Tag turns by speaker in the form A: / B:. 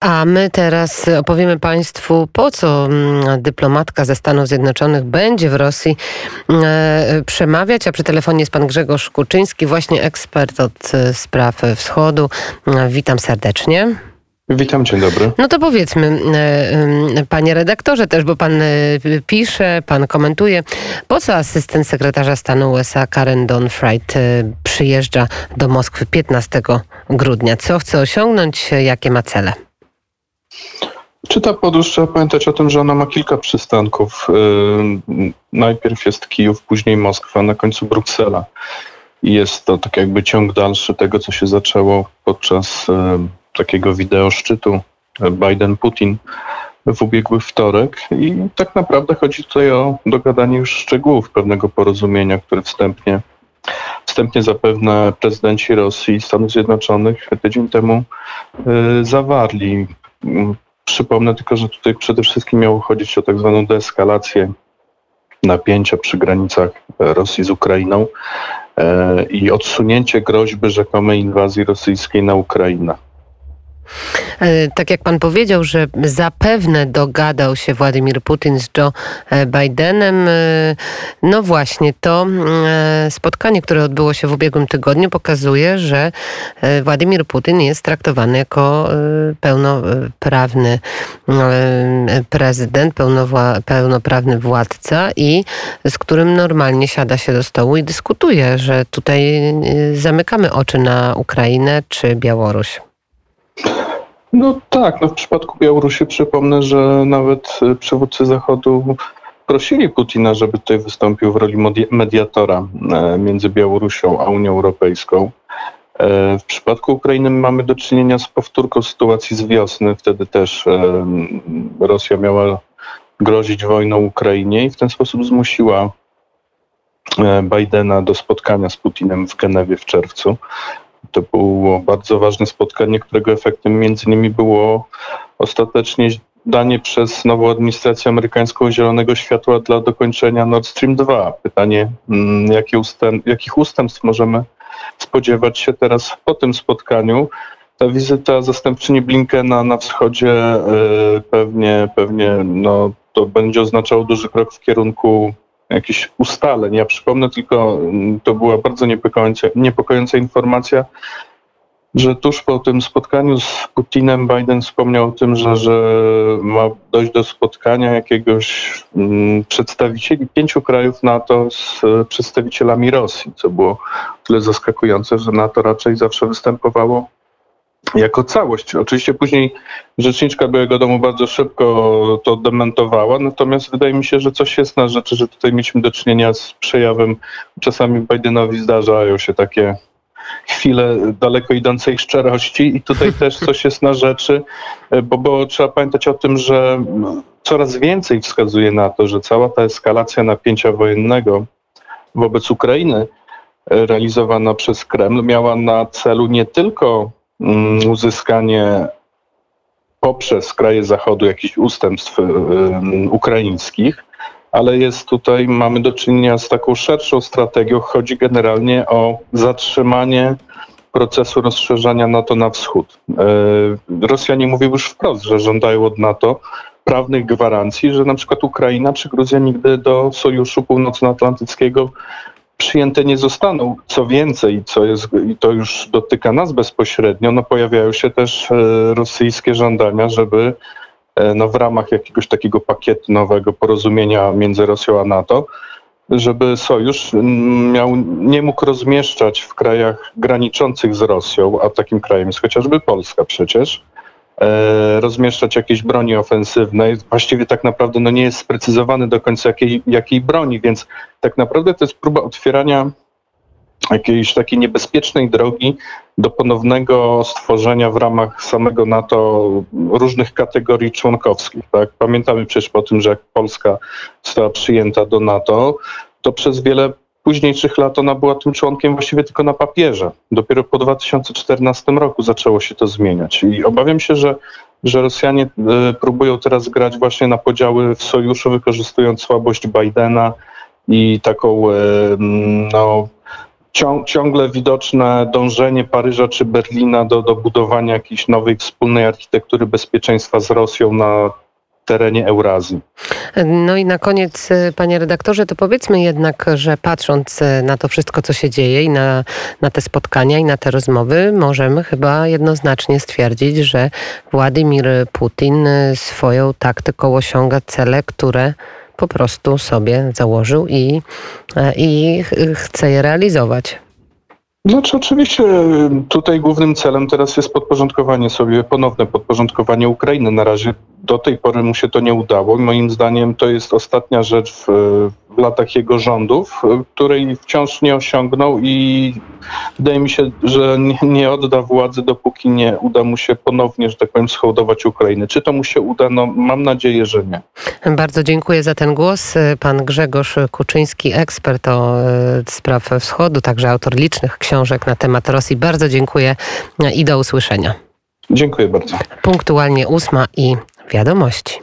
A: A my teraz opowiemy Państwu, po co mm, dyplomatka ze Stanów Zjednoczonych będzie w Rosji e, przemawiać. A przy telefonie jest pan Grzegorz Kuczyński, właśnie ekspert od e, spraw wschodu. E, witam serdecznie.
B: Witam, dzień dobry.
A: No to powiedzmy, panie redaktorze też, bo pan pisze, pan komentuje, po co asystent sekretarza stanu USA Karen Donfried przyjeżdża do Moskwy 15 grudnia? Co chce osiągnąć, jakie ma cele?
B: Czy ta podróż, trzeba pamiętać o tym, że ona ma kilka przystanków. Yy, najpierw jest Kijów, później Moskwa, na końcu Bruksela. Jest to tak jakby ciąg dalszy tego, co się zaczęło podczas yy, takiego wideo szczytu Biden-Putin w ubiegły wtorek. I tak naprawdę chodzi tutaj o dogadanie już szczegółów pewnego porozumienia, które wstępnie, wstępnie zapewne prezydenci Rosji i Stanów Zjednoczonych tydzień temu yy, zawarli. Przypomnę tylko, że tutaj przede wszystkim miało chodzić o tak zwaną deeskalację napięcia przy granicach Rosji z Ukrainą e, i odsunięcie groźby rzekomej inwazji rosyjskiej na Ukrainę.
A: E, tak jak pan powiedział, że zapewne dogadał się Władimir Putin z Joe e, Bidenem. E, no właśnie, to spotkanie, które odbyło się w ubiegłym tygodniu, pokazuje, że Władimir Putin jest traktowany jako pełnoprawny prezydent, pełnoprawny władca i z którym normalnie siada się do stołu i dyskutuje, że tutaj zamykamy oczy na Ukrainę czy Białoruś.
B: No tak, no w przypadku Białorusi przypomnę, że nawet y, przywódcy Zachodu prosili Putina, żeby tutaj wystąpił w roli mediatora e, między Białorusią a Unią Europejską. E, w przypadku Ukrainy mamy do czynienia z powtórką sytuacji z wiosny. Wtedy też e, Rosja miała grozić wojną Ukrainie i w ten sposób zmusiła Bidena do spotkania z Putinem w Genewie w czerwcu. To było bardzo ważne spotkanie, którego efektem między innymi było ostatecznie danie przez nową administrację amerykańską zielonego światła dla dokończenia Nord Stream 2. Pytanie, mm, jakie ustęp, jakich ustępstw możemy spodziewać się teraz po tym spotkaniu. Ta wizyta zastępczyni Blinkena na wschodzie yy, pewnie, pewnie no, to będzie oznaczało duży krok w kierunku jakichś ustaleń. Ja przypomnę tylko, mm, to była bardzo niepokojąca, niepokojąca informacja, że tuż po tym spotkaniu z Putinem Biden wspomniał o tym, że, że ma dojść do spotkania jakiegoś mm, przedstawicieli pięciu krajów NATO z przedstawicielami Rosji, co było tyle zaskakujące, że NATO raczej zawsze występowało jako całość. Oczywiście później rzeczniczka Białego Domu bardzo szybko to dementowała, natomiast wydaje mi się, że coś jest na rzeczy, że tutaj mieliśmy do czynienia z przejawem, czasami Bidenowi zdarzają się takie chwile daleko idącej szczerości i tutaj też coś jest na rzeczy, bo, bo trzeba pamiętać o tym, że coraz więcej wskazuje na to, że cała ta eskalacja napięcia wojennego wobec Ukrainy realizowana przez Kreml miała na celu nie tylko uzyskanie poprzez kraje Zachodu jakichś ustępstw y, y, ukraińskich, ale jest tutaj, mamy do czynienia z taką szerszą strategią. Chodzi generalnie o zatrzymanie procesu rozszerzania NATO na wschód. Y, Rosjanie mówią już wprost, że żądają od NATO prawnych gwarancji, że na przykład Ukraina czy Gruzja nigdy do Sojuszu Północnoatlantyckiego przyjęte nie zostaną. Co więcej, co jest, i to już dotyka nas bezpośrednio, no pojawiają się też e, rosyjskie żądania, żeby e, no w ramach jakiegoś takiego pakietu nowego porozumienia między Rosją a NATO, żeby sojusz miał, nie mógł rozmieszczać w krajach graniczących z Rosją, a takim krajem jest chociażby Polska przecież, rozmieszczać jakieś broni ofensywnej. Właściwie tak naprawdę no nie jest sprecyzowany do końca jakiej, jakiej broni, więc tak naprawdę to jest próba otwierania jakiejś takiej niebezpiecznej drogi do ponownego stworzenia w ramach samego NATO różnych kategorii członkowskich. Tak? Pamiętamy przecież po tym, że jak Polska została przyjęta do NATO, to przez wiele późniejszych lat ona była tym członkiem właściwie tylko na papierze. Dopiero po 2014 roku zaczęło się to zmieniać. I obawiam się, że, że Rosjanie e, próbują teraz grać właśnie na podziały w sojuszu, wykorzystując słabość Bidena i taką e, no, ciągle widoczne dążenie Paryża czy Berlina do, do budowania jakiejś nowej wspólnej architektury bezpieczeństwa z Rosją na terenie Eurazji.
A: No i na koniec, y, panie redaktorze, to powiedzmy jednak, że patrząc y, na to wszystko, co się dzieje i na, na te spotkania i na te rozmowy, możemy chyba jednoznacznie stwierdzić, że Władimir Putin y, swoją taktyką osiąga cele, które po prostu sobie założył i, i chce je realizować.
B: Znaczy oczywiście tutaj głównym celem teraz jest podporządkowanie sobie, ponowne podporządkowanie Ukrainy. Na razie do tej pory mu się to nie udało. Moim zdaniem to jest ostatnia rzecz w, w latach jego rządów, której wciąż nie osiągnął i wydaje mi się, że nie, nie, odda władzy, dopóki nie uda mu się ponownie, że tak powiem, schołdować Ukrainy. Czy to mu się uda? No, mam nadzieję, że nie.
A: Bardzo dziękuję za ten głos. Pan Grzegorz Kuczyński, ekspert o e, spraw wschodu, także autor licznych książek na temat Rosji. Bardzo dziękuję i do usłyszenia.
B: Dziękuję bardzo.
A: Punktualnie ósma i wiadomości.